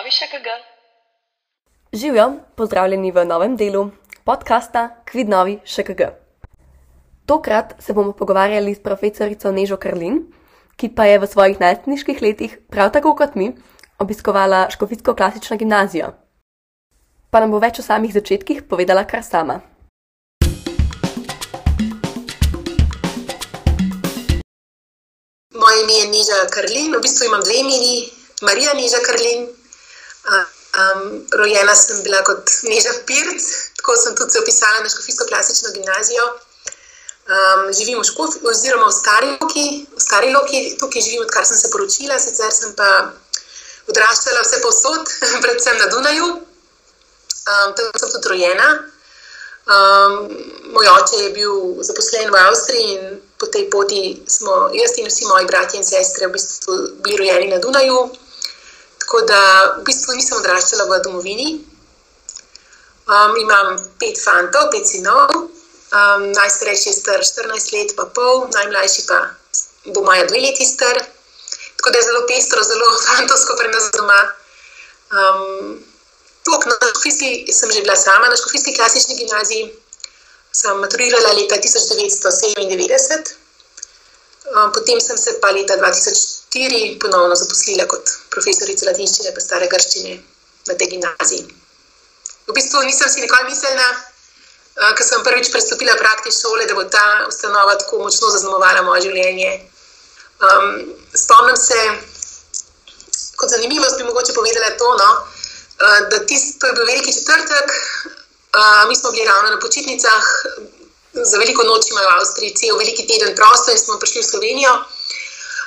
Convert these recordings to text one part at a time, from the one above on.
novi ŠKG. Živijo, pozdravljeni v novem delu podcasta Kvidnovi ŠKG. Tokrat se bomo pogovarjali s profesorico Nežo Karlin, ki pa je v svojih najstniških letih, prav tako kot mi, obiskovala Škofijsko klasično gimnazijo. Pa nam bo več o samih začetkih povedala kar sama. Moje ime je Niža Karlin, v bistvu imam dve imeni, Marija Niža Karlin. Um, rojena sem bila kot Niža Pirc, tako sem tudi se opisala na Škofijsko klasično gimnazijo. Um, živim v Škofi, oziroma v Stari Loki, v Stari Loki, tukaj živim, odkar sem se poročila, sicer sem pa odraščala vse povsod, predvsem na Dunaju. Um, tam sem tudi rojena. Um, moj oče je bil zaposlen v Avstriji in po tej poti smo jaz in vsi moji bratje in sestre v bistvu bili rojeni na Dunaju. Tako da v bistvu nisem odraščala v domovini. Um, imam pet fantov, pet sinov, um, najstarejši je star 14 let, pa pol, najmlajši pa bo maja dve leti star. Tako da je zelo pestro, zelo fantovsko pri nas doma. Um, tok, na Škofijski sem že bila sama na Škofijski klasični gimnaziji sem maturirala leta 1997, um, potem sem se pa leta 2004 ponovno zaposlila kot profesorica latinščine in stare grščine na tej gimnaziji. V bistvu nisem si nikoli mislila, uh, ker sem prvič prestopila praktično šole, da bo ta ustanova tako močno zaznamovala moje življenje. Um, spomnim se, kot zanimivost bi mogoče povedala to, no, uh, da tisto, to je bil veliki četrtek, mi smo bili ravno na počitnicah, za veliko noč imajo v Avstriji, cel veliki teden prosto in smo prišli v Slovenijo.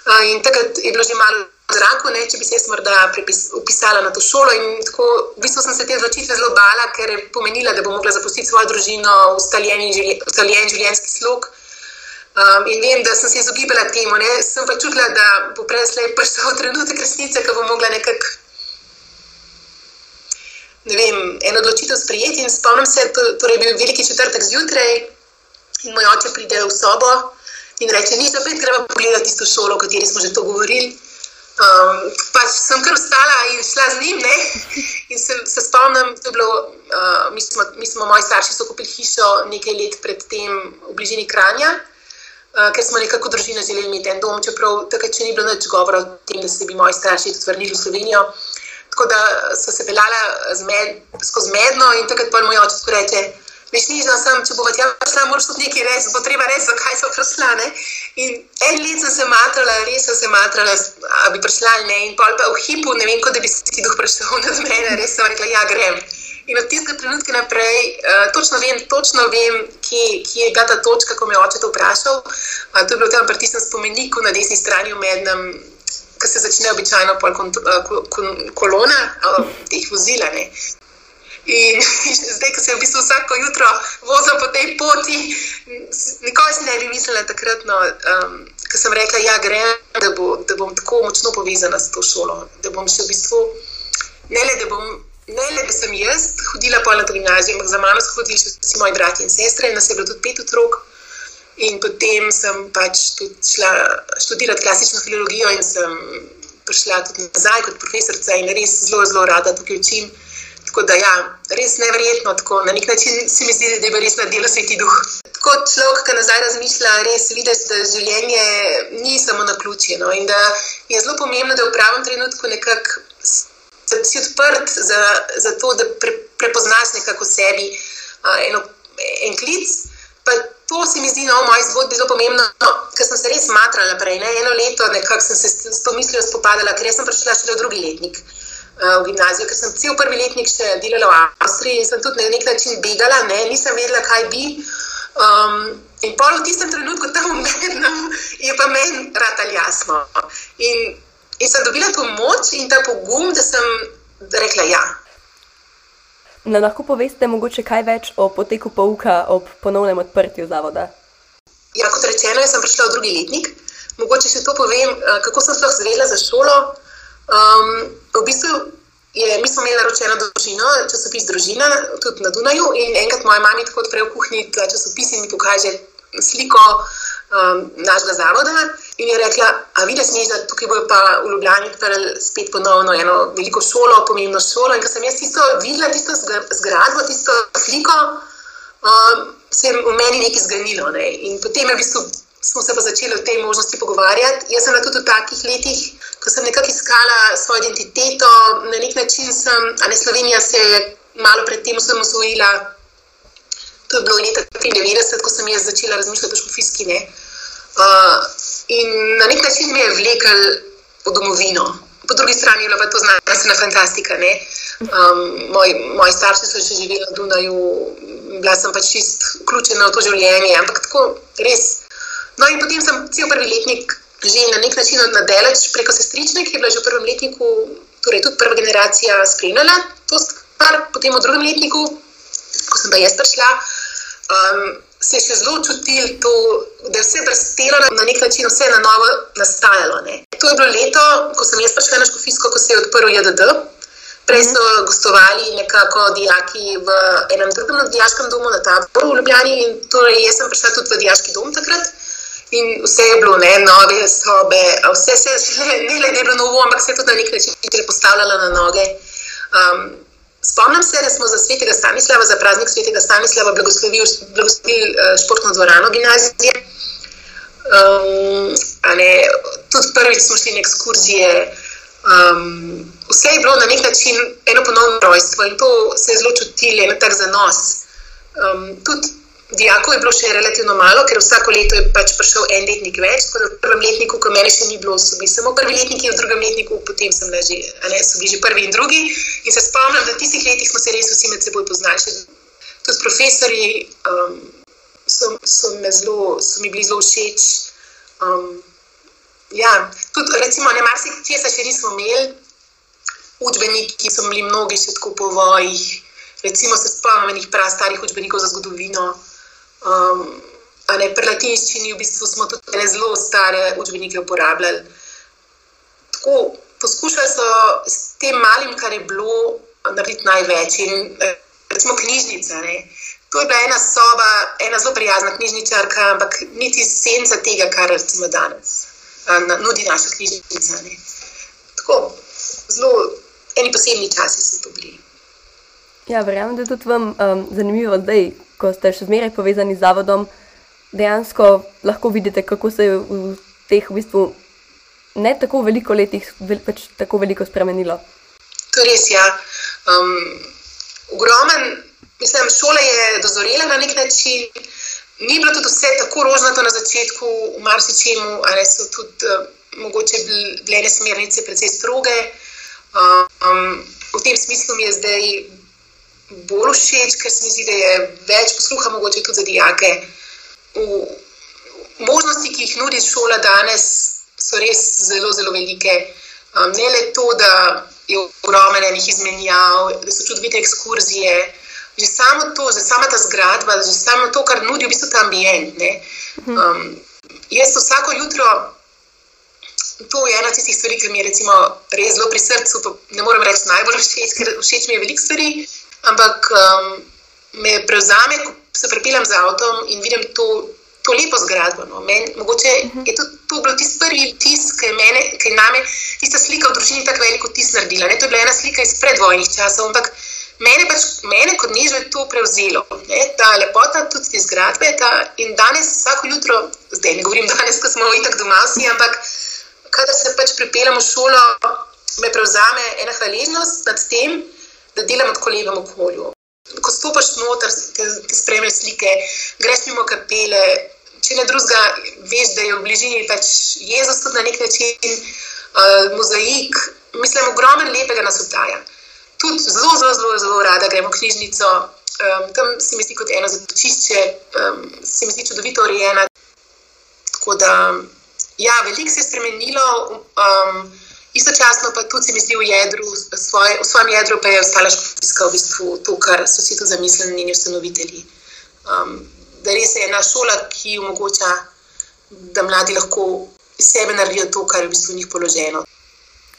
Uh, in takrat je bilo že malo zraka, če bi se jaz morda upisala na to šolo. In tako, v bistvu sem se te odločitve zelo bala, ker je pomenila, da bom mogla zapustiti svojo družino, ustaljen življenjski slog. Um, in vem, da sem se izogibala temu. Ne? Sem pa čutila, da bo prej prišel trenutek resnice, ko bom mogla nekako ne vem, eno odločitev sprejeti. In spomnim se, da torej je bil veliki četrtek zjutraj in moj oče pride v sobo in reče: Ni že opet, gremo pogledati tisto šolo, o kateri smo že to govorili. Um, pač sem kar vstala in šla z njim. Ne? In se, se spomnim, da je bilo, uh, mi, smo, mi smo, moji starši so kupili hišo nekaj let predtem v bližini Kranja. Uh, ker smo nekako družina želeli imeti en dom, čeprav takrat ni bilo nič govora o tem, da se bi moji starši vrnili v Slovenijo. Tako da so se peljala med, skozi medno in takrat pa moj oče reče: Veš, ni za sem, če bo tja prišla, moraš tudi nekaj res, bo treba res, zakaj so prišla. Ne? In en let sem se matrala, res sem se matrala, da bi prišla ne. In pa v hipu, ne vem, kot da bi si duh prišel nad mene, res sem rekla, ja, grem. In od tistega trenutka naprej, uh, točno vem, točno vem kje, kje je bila ta točka, ko me je oče to vprašal. Uh, to je bilo tam pri tistem spomeniku na desni strani v mednem ki se začne običajno pol eh, kolona, eh, teh vozila. In zdaj, ko se v bistvu vsako jutro vozim po tej poti, nikoli si ne bi mislila takrat, no, um, ko sem rekla, ja, grem, da, bo, da bom tako močno povezana s to šolo. Da bom še v bistvu, ne le da bom, ne le da sem jaz hodila po eno gimnazijo, ampak za mano so hodili še vsi moji bratje in sestre, in nas je bilo tudi pet otrok. In potem sem pač tudi šla študirati klasično filologijo in sem prišla tudi nazaj kot profesorica in res zelo, zelo rada tukaj učim. Tako da, ja, res nevrjetno, tako na nek način se mi zdi, da je res na delu sveti duh. Kot človek, ki nazaj razmišlja, res vidiš, da življenje ni samo na ključje. No? In da je zelo pomembno, da v pravem trenutku nekako si odprt za, za to, da pre, prepoznaš nekako sebi uh, eno, en klic. Pa to se mi zdi no, moji zgodbi zelo pomembno, no, ker sem se res matrala prej. Ne? Eno leto sem se s to mislijo spopadala, ker sem prišla še v drugi letnik v gimnazijo, ker sem cel prvi letnik še delala v Avstriji in sem tudi na nek način begala, ne? nisem vedela, kaj bi. Um, in pol v tistem trenutku tam umednem je pa meni rad ali jasno. In, in sem dobila to moč in ta pogum, da sem rekla ja. Ne lahko poveste mogoče kaj več o poteku pouka ob ponovnem odprtju zavoda? Ja, kot rečeno, sem prišla v drugi letnik. Mogoče še to povem, eh, kako sem sploh zvedela za šolo. Um, v bistvu je, mi smo imeli naročeno družino, časopis Družina, tudi na Dunaju. In enkrat moja mama tako odpre v kuhinji ta časopis in mi pokaže sliko um, našega zavoda in je rekla, a vidiš, da tukaj bojo pa v Ljubljani spet ponovno eno veliko šolo, pomembno šolo. In ko sem jaz tisto videla, tisto zgradbo, tisto sliko, um, se je v meni nekaj zganilo. Ne? In potem je v bistvu. Smo se pa začeli o tej možnosti pogovarjati. Jaz sem tudi v takih letih, ko sem nekako iskala svojo identiteto, na nek način sem, a ne Slovenija se je malo predtem usvojila. To je bilo leta 1993, ko sem jaz začela razmišljati o škofijski. Uh, in na nek način me je vlekel v domovino. Po drugi strani je bila pa to znanstvena fantastika. Um, moj, moji starši so še živeli na Dunaju, bila sem pač čist vključena v to življenje, ampak tako res. No, in potem sem cel prvi letnik že na nek način nadeleč preko sestrične, ki je bila že v prvem letniku, torej tudi prva generacija spremljala to stvar, potem v drugem letniku, ko sem pa jaz prišla. Um, se je še zelo čutil, to, da je vse vrstelo na nek način, vse na novo nastajalo. Ne. To je bilo leto, ko sem jaz prišla na Škofisko, ko se je odprl JDD. Prej so mhm. gostovali nekako dijaki v enem drugem dijaškem domu na taboru v Ljubljani in torej jaz sem prišla tudi v dijaški dom takrat. In vse je bilo, ne, nove sobe, vse se je, ne le da je bilo novo, ampak se je tudi na nek način postavljalo na noge. Um, Spomnim se, da smo za svetega Stanislava, za praznik svetega Stanislava, blagoslovili uh, športno dvorano gimnazije. Um, ne, tudi prvič smo šli na ekskurzije. Um, vse je bilo na nek način eno ponovno rojstvo in to se je zelo čutilo, eno tak zanos. Um, tudi Dijakov je bilo še relativno malo, ker vsako leto je pač prišel en letnik več. V prvem letniku, ko meni še ni bilo, so bili samo prvi letniki, v drugem letniku, potem sem že, ne, so bili že prvi in drugi. In se spomnim, da v tistih letih smo se res vsi med seboj poznali. Tudi profesori um, so, so, zelo, so mi bili zelo všeč. Um, ja, tudi, recimo, ne marsikaj še nismo imeli, učbeniki so bili mnogi še tako po vojih. Recimo se spomnim enih prav starih učbenikov za zgodovino. Um, ne, pri latinščini v bistvu smo tudi zelo stare učbenike uporabljali. Tako, poskušali so s tem malim, kar je bilo, narediti največ. In, eh, recimo knjižnica. Ne. To je bila ena soba, ena zelo prijazna knjižničarka, ampak niti senca tega, kar recimo danes na, nudi naša knjižnica. Ne. Tako, zelo eni posebni časi so to bili. Ja, verjamem, da je tudi vam um, zanimivo zdaj, ko ste še zmeraj povezani z zavodom, dejansko lahko vidite, kako se je v teh v bistvu ne tako veliko letih več tako veliko spremenilo. To je res, ja. Um, ogromen, mislim, šola je dozorela na nek način. Ni bilo tudi vse tako rožnato na začetku, v marsičemu, ali so tudi uh, mogoče bile smernice precej stroge. Um, v tem smislu mi je zdaj bolj všeč, ker se mi zdi, da je več posluha, mogoče tudi za dijake. V možnosti, ki jih nudi šola danes, so res zelo, zelo velike. Um, ne le to, da je ogromno enih izmenjav, da so čudovite ekskurzije. Že samo to, že sama ta zgradba, že samo to, kar nudi v bistvu ta ambient. Um, jaz vsako jutro, to je ena tistih stvari, ki mi je res zelo pri srcu. Ne morem reči najbolj všeč, ker všeč mi je veliko stvari, ampak um, me prevzame, ko se pripeljem z avtom in vidim to, to lepo zgradbo. No. Men, mogoče uh mhm. -huh. je to, to bil tisti prvi vtis, ki je mene, ki je name, tista slika v družini tako veliko vtis naredila. Ne. To je bila ena slika iz predvojnih časov, ampak mene, pač, mene kot nežno je to prevzelo. Ne. Ta lepota tudi te zgradbe. Ta, in danes, vsako jutro, zdaj ne govorim danes, ko smo itak doma vsi, ampak kadar se pač pripeljem v šolo, me prevzame ena hvaležnost nad tem, da delam v kolevem okolju. Ko stopiš noter, ti spremljaš slike, greš mimo kapele. Če ne drugega, veš, da je v bližini pač Jezus tudi na nek način, uh, mozaik, mislim, ogromno lepega nas obdaja. Tudi zelo, zelo, zelo, zelo rada gremo v knjižnico, um, tam se mi zdi kot eno zatočišče, um, se mi zdi čudovito urejena. Tako da, ja, veliko se je spremenilo. Um, Istočasno pa tudi se mi zdi v, jedru, svoj, v svojem jedru, pa je ostala školska, v bistvu to, kar so si tu zamislili njeni ustanovitelji. Um, da res je ena šola, ki omogoča, da mladi lahko iz sebe naredijo to, kar je v bistvu njih položeno.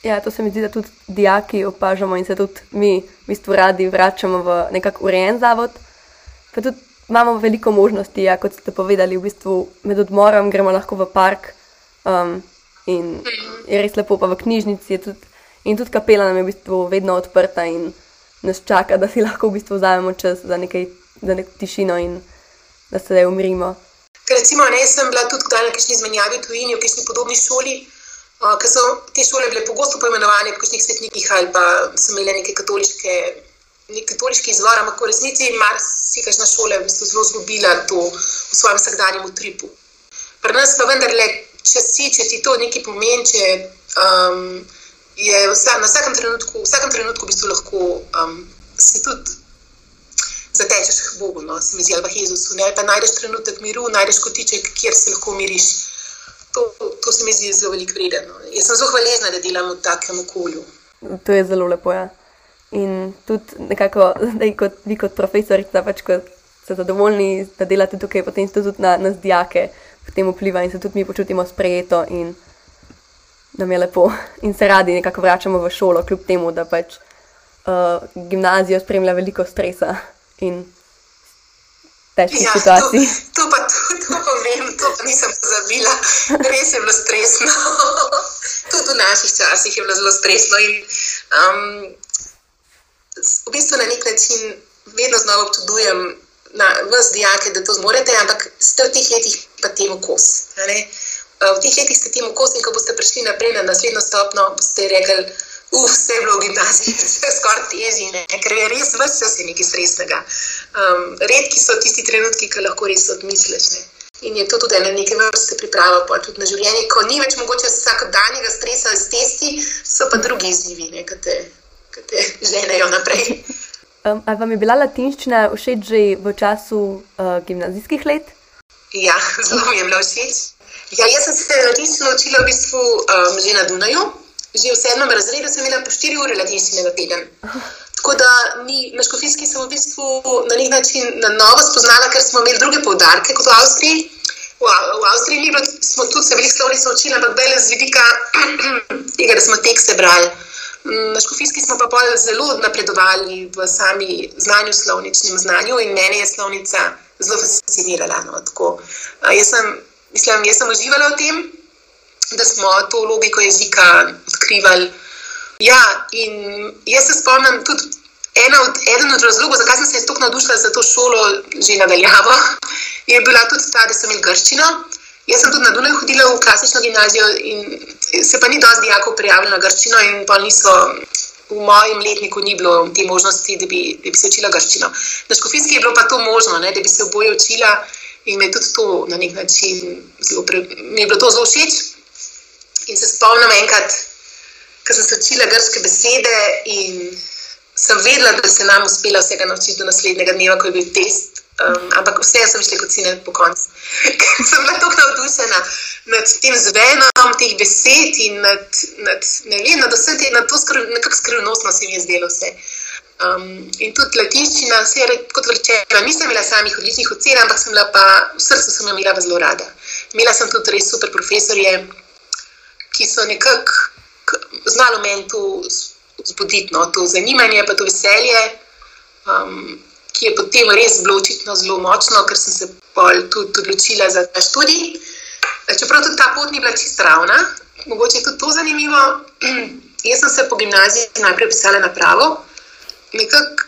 Ja, to se mi zdi, da tudi dijaki opažamo in se tudi mi v bistvu radi vračamo v nekako urejen zavod. Pa tudi imamo veliko možnosti, ja, kot ste povedali, v bistvu med odmorom gremo lahko v park um, in je res lepo, pa v knjižnici je tudi. In tudi kapela nam je v bistvu vedno odprta in nas čaka, da si lahko v bistvu vzamemo čas za nekaj za nek tišino in da se zdaj umirimo. Recimo, ne, sem bila tudi na neki izmenjavi tujini, v neki podobni šoli, uh, ker so te šole bile pogosto poimenovane po nekih svetnikih ali pa so imele neke katoliške. Nek katoliški izvor, ampak v resnici je marsikajšna šola v bistvu zelo izgubila to v svojem vsakdanjem utripu. Pri nas pa vendarle, če si, če ti to nekaj pomeni, če um, je vsa, na vsakem trenutku, vsakem trenutku v bistvu lahko um, se tudi zatečeš k Bogu, no, se mi zdi, ali pa Jezusu, ne, pa najdeš trenutek miru, najdeš kotiček, kjer se lahko umiriš. To, to se mi zdi zelo veliko vredno. Jaz sem zelo hvaležna, da delam v takem okolju. To je zelo lepo. Ja. In tudi nekako, da kot, vi kot profesorica, pač kot ste zadovoljni, da delate tukaj, potem ste tudi na nas dijake, potem vpliva in se tudi mi počutimo sprejeto in nam je lepo. In se radi nekako vračamo v šolo, kljub temu, da pač uh, gimnazijo spremlja veliko stresa in težkih ja, situacij. To, to pa tudi povem, to pa nisem pozabila. Res je bilo stresno. tudi v naših časih je bilo zelo stresno. In, um, v bistvu na nek način vedno znova občudujem na vas, dijake, da to zmorete, ampak ste v teh letih pa temu kos. V teh letih ste temu kos in ko boste prišli naprej na naslednjo stopno, boste rekli uf, vse je bilo v gimnaziji, vse je skoraj teži, ne? ker je res vse čas nekaj stresnega. Um, redki so tisti trenutki, ki lahko res odmisliš. Ne? In je to tudi ena neke vrste priprava, pa tudi na življenje, ko ni več mogoče vsakodnevnega stresa z testi, so pa drugi izzivi, ki te, te ženejo naprej. Um, ali vam je bila latinščina všeč že v času uh, gimnazijskih let? Ja, zelo mi je bila všeč. Ja, jaz sem se latinščino učila v bistvu um, že na Dunaju že v sedmem razredu sem imela po 4 ure latinščine na teden. Tako da mi, na škofijski, sem v bistvu na nek način na novo spoznala, ker smo imeli druge poudarke kot v Avstriji. V, v Avstriji ni bilo, smo tudi se veliko slovnic naučili, ampak bele z vidika tega, da smo tekste brali. Na škofijski smo pa zelo napredovali v sami znanju, slovničnem znanju in meni je slovnica zelo fascinirala. No, jaz, sem, mislim, jaz sem uživala v tem da smo to logiko jezika odkrivali. Ja, in jaz se spomnim tudi od, eden od razlogov, zakaj sem se tako navdušila za to šolo, že nadaljavo, je bila tudi ta, da sem imela grščino. Jaz sem tudi na Dunaju hodila v klasično gimnazijo in se pa ni dosti dijakov prijavilo na grščino, in pa niso. V mojem letniku ni bilo te možnosti, da bi, da bi se učila grščino. Na škofijski je bilo pa to možno, ne, da bi se oboje učila in me tudi to na nek način zelo, pre, mi je bilo to zelo všeč. In se spomnim enkrat, ko sem se učila grške besede in sem vedela, da se nam uspela vsega naučiti do naslednjega dneva, ko je bil test. Um, ampak vse sem šla kot sine po koncu. Ker sem bila tako navdušena nad tem zvenom teh besed in nad, nad, ne vem, nad vse te, nad to skr, nekako skrivnostno se mi je zdelo vse. Um, in tudi latinščina, se je kot rečeno, nisem imela samih odličnih ocen, ampak sem bila pa v srcu sem jo imela zelo rada. Imela sem tudi res super profesorje, ki so nekako znali meni to zbuditi, no, to zanimanje, pa to veselje, um, ki je potem res bilo očitno zelo močno, ker sem se tudi odločila za ta študij. Čeprav tudi ta pot ni bila čisto ravna, mogoče je tudi to zanimivo. Jaz sem se po gimnaziji najprej pisala na pravo. Nekako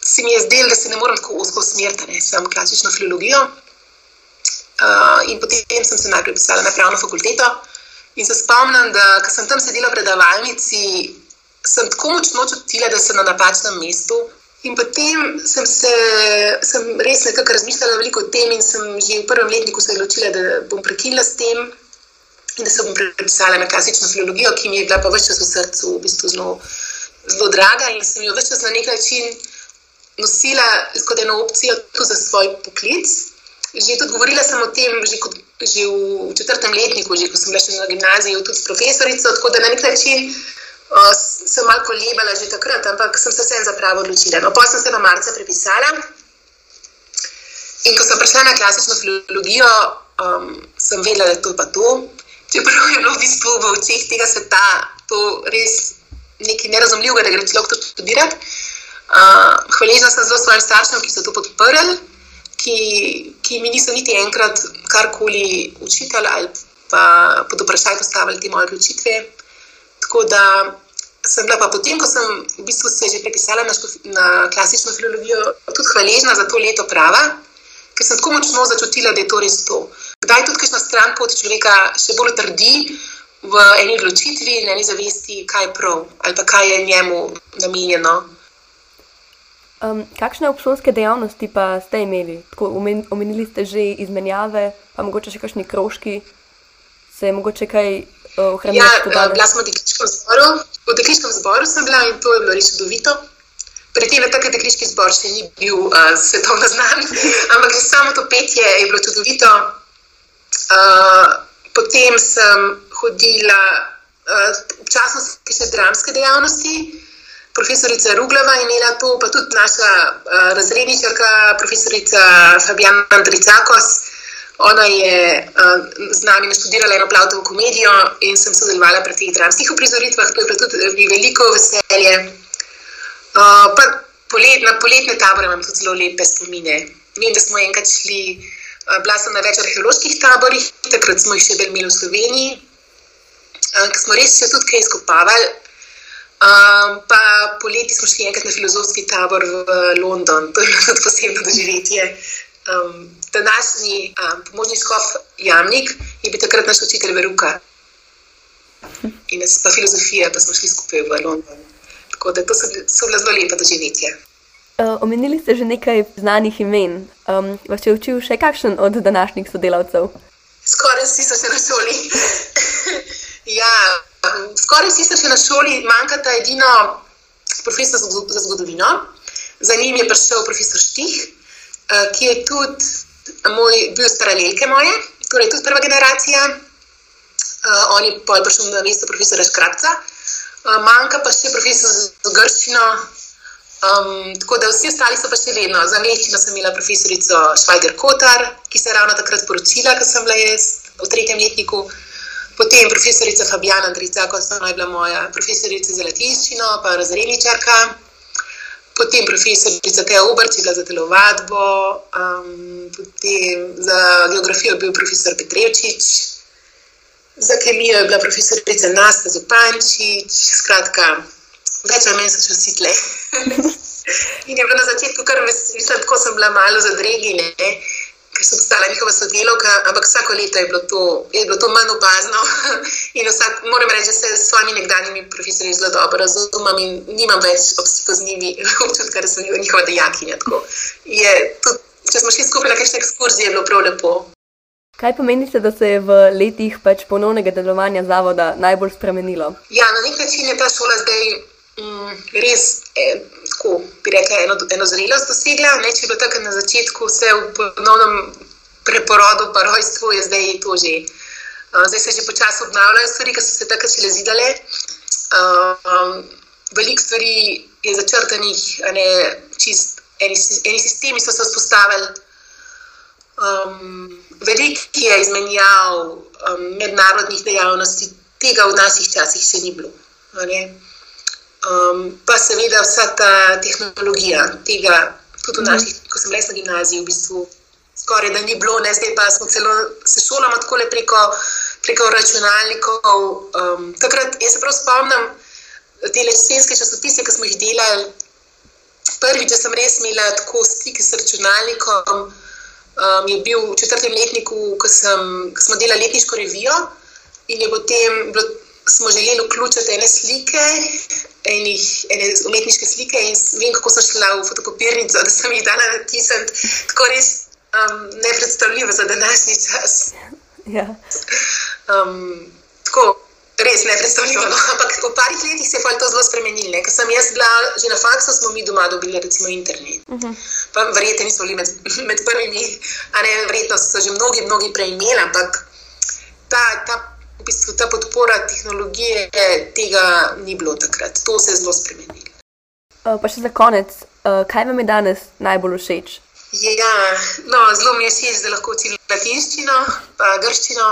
se mi je zdelo, da se ne morem tako osko usmeriti, ne sem klasično filologijo. Uh, in potem sem se najprej pisala na pravno fakulteto. In se spomnim, da ko sem tam sedela v predavalnici, sem tako močno čutila, da sem na napačnem mestu. In potem sem se sem res nekako razmišljala veliko o tem, in sem že v prvem letniku se odločila, da bom prekinila s tem in da se bom prepisala na klasično filologijo, ki mi je bila pa vse čas v srcu v bistvu zelo, zelo draga in sem jo vse čas na nek način nosila kot eno opcijo tudi za svoj poklic. Že tudi govorila sem o tem, že kot že v četrtem letniku, že ko sem bila še na gimnaziji, tudi s profesorico, tako da na nek način uh, sem malo kolebala že takrat, ampak sem se vsem za pravo odločila. No, potem sem se pa marca prepisala in ko sem prišla na klasično filologijo, um, sem vedela, da je to pa to. Čeprav je bilo v bistvu v očeh tega sveta to res nekaj nerazumljivega, da gre človek to študirati. Uh, hvaležna sem zelo svojim staršem, ki so to podprli. ki, ki mi niso niti enkrat karkoli učitali ali pa pod vprašaj postavili te moje odločitve. Tako da sem bila pa potem, ko sem v bistvu se že prepisala na, na klasično filologijo, tudi hvaležna za to leto prava, ker sem tako močno začutila, da je to res to. Kdaj tudi kakšna stran pot človeka še bolj trdi v eni odločitvi, na eni zavesti, kaj je prav ali pa kaj je njemu namenjeno. Um, kakšne obšolske dejavnosti pa ste imeli? Tako, omenili ste že izmenjave, pa mogoče še kakšni krožki, se je mogoče kaj uh, ohraniti? Ja, bila sem v dekliškem zboru, v dekliškem zboru sem bila in to je bilo res čudovito. Predtem je tako dekliški zbor še ni bil uh, svetovno znan, ampak samo to petje je bilo čudovito. Uh, potem sem hodila, uh, občasno še dramske dejavnosti profesorica Ruglava imela to, pa tudi naša uh, razredničarka, profesorica Fabijana Andricakos. Ona je uh, z nami naštudirala eno plavtovo komedijo in sem sodelovala pri teh dramskih uprizoritvah, to je bilo tudi mi veliko veselje. Uh, polet, na poletne tabore imam tudi zelo lepe spomine. Vem, da smo enkrat šli, uh, bila sem na več arheoloških taborih, takrat smo jih še imeli v Sloveniji, uh, ki smo res še tudi kaj izkopavali. Um, pa poleti smo šli enkrat na filozofski tabor v London, to je bilo tudi posebno doživetje. Um, današnji um, pomožni škof Jamnik je bil takrat naš učitelj Veruka in jaz pa filozofija, pa smo šli skupaj v London. Tako da to so, so bila zelo lepa doživetje. Uh, omenili ste že nekaj znanih imen. Um, vas je učil še kakšen od današnjih sodelavcev? Skoraj vsi so se na šoli. ja, Skoraj vsi so še na šoli, manjka ta edino profesor za zgodovino. Za njim je prišel profesor Štih, eh, ki je tudi moj, bil iz paralelke moje, torej tudi prva generacija. Eh, on je pa prišel na mesto profesora Škrabca. Eh, manjka pa še profesor za grščino. Um, tako da vsi ostali so pa še vedno. Za meščino sem imela profesorico Švajger Kotar, ki se je ravno takrat poročila, ko sem bila jaz v tretjem letniku. Potem profesorica Fabijana Andrica, ko sem bila moja profesorica za latinščino, pa razredničarka. Potem profesorica Teja Ubrč, bila za telovadbo, um, potem za geografijo je bil profesor Petrevčič, za kemijo je bila profesorica Nasta Zupančič, skratka, več ali manj so še vsi tle. In je bilo na začetku, kar mislim, tako sem bila malo zadregina ker sem postala njihova sodelovka, ampak vsako leto je bilo to, je bilo to manj opazno. in vsak, moram reči, da se s svojimi nekdanjimi profesorji zelo dobro razumem in nimam več obstika z njimi, občutka, da sem njihova dejakinja. Če smo šli skupaj na kakšne ekskurzije, je bilo prav lepo. Kaj pomeni, da se je v letih pač ponovnega delovanja zavoda najbolj spremenilo? Ja, na nek način je ta šola zdaj res. Eh, tako, bi rekla, eno, eno zrelost dosegla. Ne, če je bilo tako na začetku, vse v ponovnem preporodu, pa rojstvu, je zdaj to že. Uh, zdaj se že počasi obnavljajo stvari, ki so se takrat še lezidale. Uh, um, veliko stvari je začrtanih, ne, čist, eni, eni sistemi so se vzpostavili. Um, veliko je izmenjav um, mednarodnih dejavnosti, tega v naših časih še ni bilo. Um, pa seveda vsa ta tehnologija, tega tudi v mhm. naših, ko sem lesna gimnazija, v bistvu skoraj da ni bilo, ne zdaj pa smo celo se šolamo tako le preko, preko računalnikov. Um, takrat, jaz se prav spomnim te jesenske časopise, ki smo jih delali. Prvič, da sem res imela tako stik s računalnikom, um, je bil v četrtem letniku, ko, sem, ko smo delali letniško revijo in je potem bilo, smo želeli vključiti ene slike enih, ene umetniške slike in vem, kako sem šla v fotokopirnico, da sem jih dala natisniti. Tako res um, nepredstavljivo za današnji čas. Ja. Um, tako, res nepredstavljivo. No? Ampak v parih letih se je to zelo spremenilo. Ker sem jaz bila že na faksu, smo mi doma dobili recimo internet. Uh mhm. -huh. Verjetno nismo bili med, med prvimi, a ne verjetno so že mnogi, mnogi prej imeli, ampak ta. ta v bistvu ta podpora tehnologije tega ni bilo takrat. To se je zelo spremenilo. Uh, pa še za konec, uh, kaj vam je danes najbolj všeč? Ja, no, zelo mi je všeč, da lahko učim latinščino, pa grščino.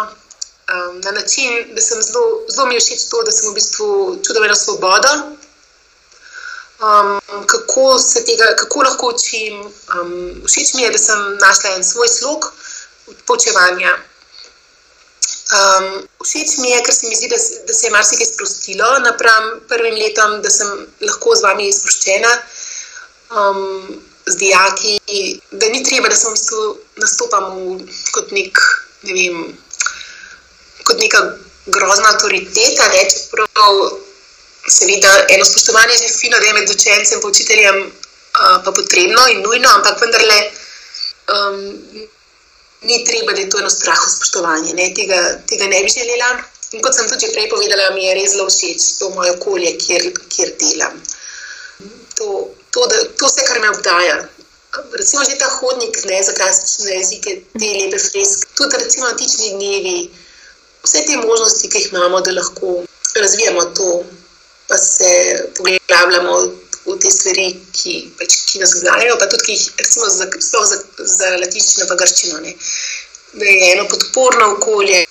Um, na način, da sem zelo, zelo mi je všeč to, da sem v bistvu čudovito svobodo. um, kako se tega, kako lahko učim. Um, všeč mi je, da sem našla en svoj slog poučevanja. Um, všeč mi je, ker se mi zdi, da, da se je marsikaj sprostilo napram prvim letom, da sem lahko z vami sproščena. Um, z dijaki, da ni treba, da smo v bistvu nastopamo kot, nek, ne vem, kot neka grozna avtoriteta. Ne? Čeprav, seveda, eno spoštovanje je fino, da je med učencem in učiteljem uh, pa potrebno in nujno, ampak vendarle. Um, Ni treba, da je to eno strahu spoštovanje, ne? Tega, tega ne bi želela. In kot sem tudi prej povedala, mi je res zelo všeč to moje okolje, kjer, kjer delam. To, to, da, to vse, kar me obdaja. Recimo že ta hodnik ne, za klasične jezike, te lepe freske, tudi recimo antični dnevi, vse te možnosti, ki jih imamo, da lahko razvijamo to, pa se poglabljamo v te stvari, ki, pač, ki nas znajo, pa tudi jih, recimo za, za, za latinščino pa grščino. Ne. Da je eno podporno okolje,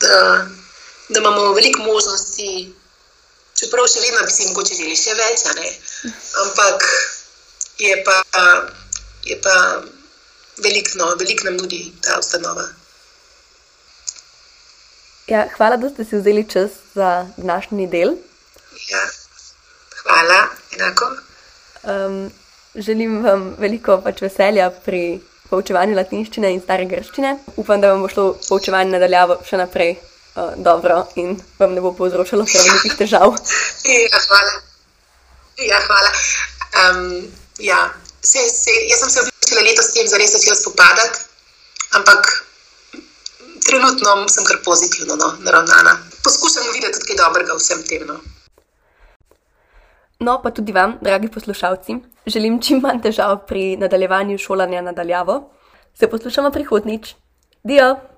da, da imamo veliko možnosti, čeprav še vedno bi si mogoče želeli še več, ampak je pa, je pa veliko, no, veliko nam nudi ta ustanova. Ja, hvala, da ste si vzeli čas za današnji del. Ja, hvala, enako. Um, želim vam veliko pač veselja pri poučevanju latinščine in stare grščine. Upam, da vam bo šlo poučevanje nadaljavo še naprej uh, dobro in vam ne bo povzročalo prevelikih težav. ja, hvala. Ja, hvala. Um, ja. Se, se, jaz sem se odločila letos s tem, da res začela spopadati, ampak trenutno sem kar pozitivno no, naravnana. Poskušam videti tudi kaj dobrega v vsem tem. No. No, pa tudi vam, dragi poslušalci, želim čim manj težav pri nadaljevanju šolanja nadaljavo. Se poslušamo prihodnič. Dio!